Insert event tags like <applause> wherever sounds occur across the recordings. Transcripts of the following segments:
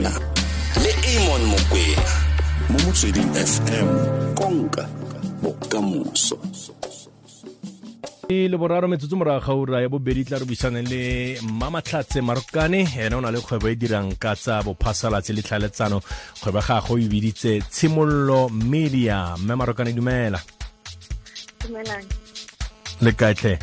makwena le amon mokwena mo motsweding fm konka bokamoso. Le boraro metsotso morago ga ura ya bobedi tla re buisaneng le mmamatlhatse marokane ene o na le kgwebo e dirang ka tsa bophasalatse le tlhaletsano. Kgwebo ga go e biditse tshimololo media. Mme marokane dumela. Le kaetlhe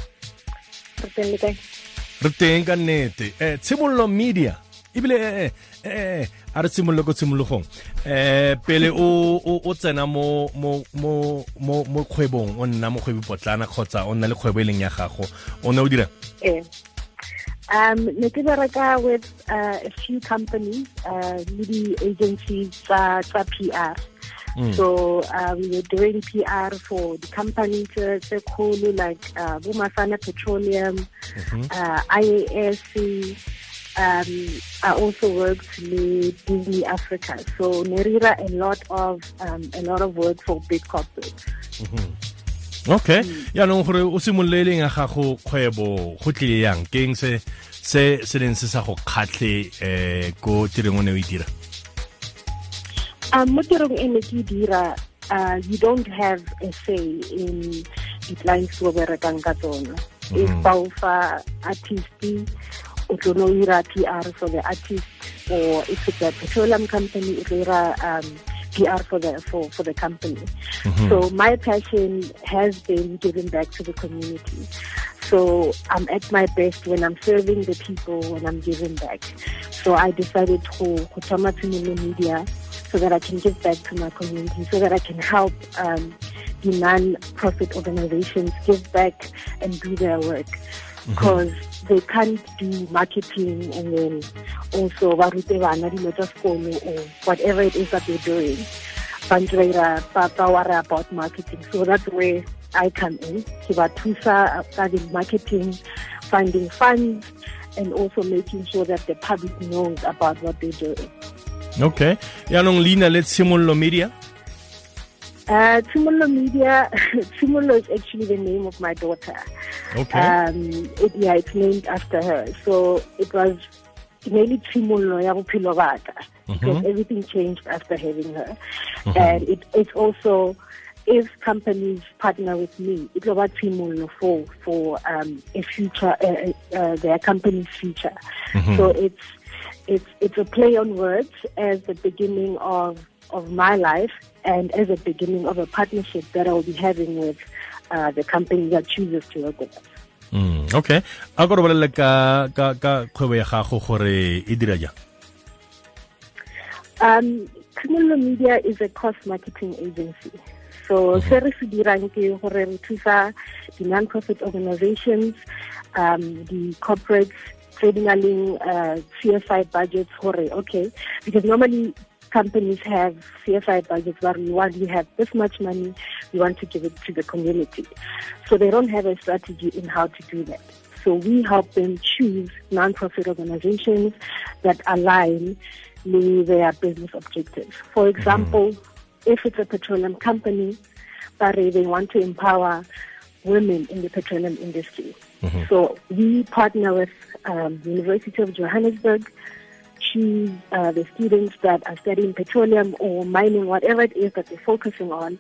re teng ka nnete. Um tshimololo media ebile eh, eh, a re tshimolole ko tshimologong eh pele o o tsena mo mo mo mo mo kgwebong o nna mo kgwebo potlana kgotsa o nna le kgwebo e leng ya gago o ne o dira eh um ne ke bereka with uh, a few companies uh, le di-agencies tsa tsa PR Mm. So uh, we were doing PR for the companies uh, cool, like uh, Bumafana Petroleum, mm -hmm. uh, IASC, um, I also worked with Disney Africa. So Nerira a lot of um, a lot of work for big corporates. Mm -hmm. okay yaanong gore o simolole leng ya gago kgwebo go tlile yang keng se se se leng se sa go kgatlhe um ko tireng o ne o e dira um mo tirong e ne ke dira uh, you don't have a say in di-clients o berekang ka tsona if ba o fa artist o tlo no ira PR for the artist or if it's a petroleum company it ira um, PR for the for, for the company. Mm -hmm. So my passion has been giving back to the community. So I'm at my best when I'm serving the people, when I'm giving back. So I decided to to media so that I can give back to my community, so that I can help um, the non-profit organizations give back and do their work. Because mm -hmm they can't do marketing and then also barute bana dilo tsa sekolo or whatever it is that they're doing. Ba worry about marketing. So that's where I come in ke ba thusa ka marketing finding funds and also making sure that the public knows about what they're doing. Okay. Yaanong leina le tshimololo media uh, Tshimollo Media, <laughs> Tshimollo is actually the name of my daughter. Okay. Um, it, yeah, it's named after her. So it was nearly Tshimollo ya bophelo because everything changed after having her. Mm -hmm. And it, it's also if companies partner with me, it will be Tshimollo for for um, a future, uh, uh, their company's future. Mm -hmm. So it's it's it's a play on words as the beginning of of my life and as a beginning of a partnership that I will be having with uh, the company that chooses to work with us. Mm, okay a re bolelele ka ka ka kgwebo ya gago gore e dira jang um Tshimollo Media is a cost marketing agency so mm -hmm. se re se dirang ke gore re thusa di non-profit organizations um the corporates trading uh, CSI budgets gore okay because normally companies have CSI budgets where we want, we have this much money, we want to give it to the community. So they don't have a strategy in how to do that. So we help them choose non-profit organizations that align with their business objectives. For example, mm if it's a petroleum company, but they want to empower women in the petroleum industry. Mm -hmm. So we partner with um, the University of Johannesburg choose uh, the students that are studying petroleum or mining, whatever it is that they're focusing on,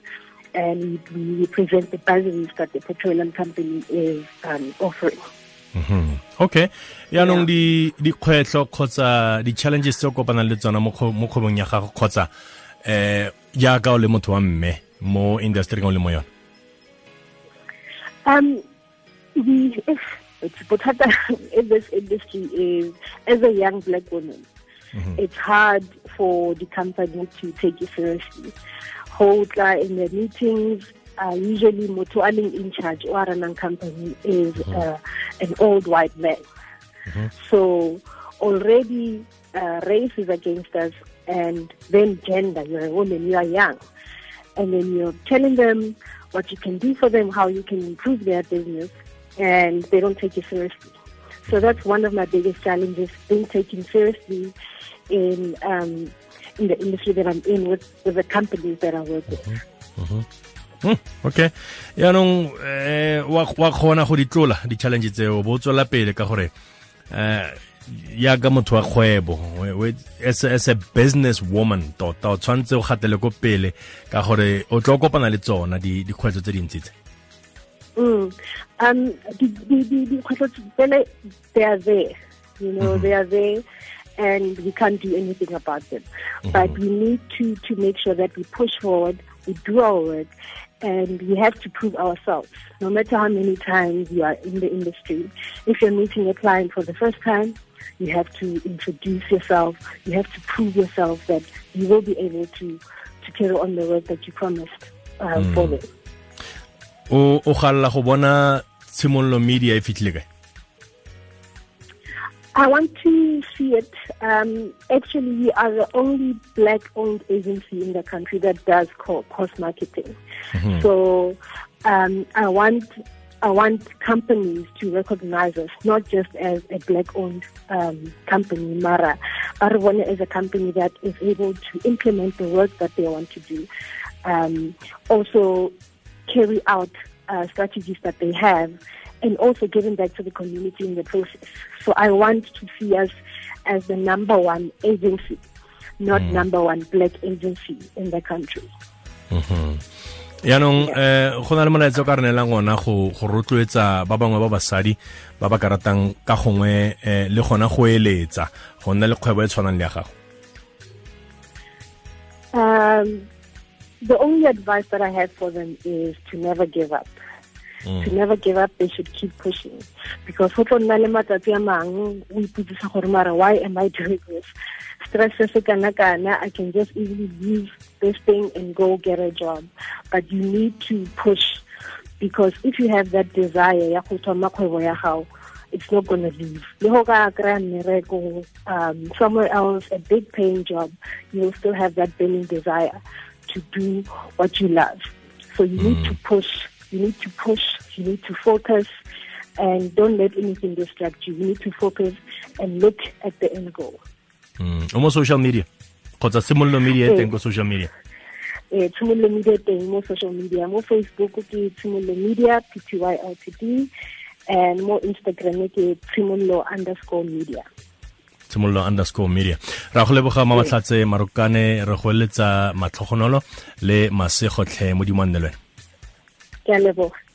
and we, present the bursaries that the petroleum company is um, offering. Mm -hmm. okay yaanong yeah. dikgwetlho kgotsa di-challenges tse o kopanang le tsona mo kgwebong ya gago kgotsa eh jaaka o le motho wa mme mo industry o le mo yone um we it's bothata <laughs> in this industry is as a young black woman mm -hmm. it's hard for the company to take you seriously. Hotla in the meetings, uh, usually Mutualing in charge or a company is mm -hmm. uh, an old white man. Mm -hmm. So already uh, race is against us, and then gender. You're a woman, you are young, and then you're telling them what you can do for them, how you can improve their business, and they don't take you seriously. So that's one of my biggest challenges, being taken seriously in um, in the industry that I'm in with, with the companies that I work with. Mm -hmm. Mm okay yaanong eh wa kgona go di tlola di-challenge tseo bo tswela pele ka gore eh ya motho wa kgwebo as a, business woman tota o tshwanetse o gatele ko pele ka gore o tlo kopana le tsona dikgwetlho tse dintsi tse Mm. Um, the, the, the, the they are there, you know, mm -hmm. they are there and we can't do anything about them. Mm -hmm. But we need to, to make sure that we push forward, we do our work, and we have to prove ourselves. No matter how many times you are in the industry, if you're meeting a client for the first time, you have to introduce yourself. You have to prove yourself that you will be able to to carry on the work that you promised uh, mm. for them. O o galla go bona tshimollo media e fitlhile kae I want to see it. Um, actually, we are the only black-owned agency in the country that does cost marketing. Mm -hmm. So um, I want I want companies to recognize us not just as a black-owned um, company, Mara, but as a company that is able to implement the work that they want to do. Um, also, carry out uh, strategies that they have and also giving back to the community in the process. So I want to see us as the number one agency, not mm. number one black agency in the country. Mm-hmm. yaanong eh go na le molaetsa o ka re neelang ona go go rotloetsa ba bangwe ba basadi ba ba ka ratang ka gongwe eh, le gona go eletsa go nna le kgwebo e tshwanang le ya gago um the only advice that I have for them is to never give up. Mm. To never give up, they should keep pushing. Because why am I doing this? Stress I can just easily leave this thing and go get a job. But you need to push because if you have that desire, it's not going to leave. Um, somewhere else, a big paying job, you will still have that burning desire to do what you love. So you mm. need to push, you need to push, you need to focus, and don't let anything distract you. You need to focus and look at the end goal. Mm. Almost social media. kgotsa simololo media e teng social media eh tshimololo media teng mo social media mo facebook ke tshimololo media pty ltd and mo instagram ke tshimololo underscore media tshimololo underscore media. Ra go leboga mamatlhatse marokane re go eletsa matlhogonolo le masegotlhe mo dimannelweng ke a leboga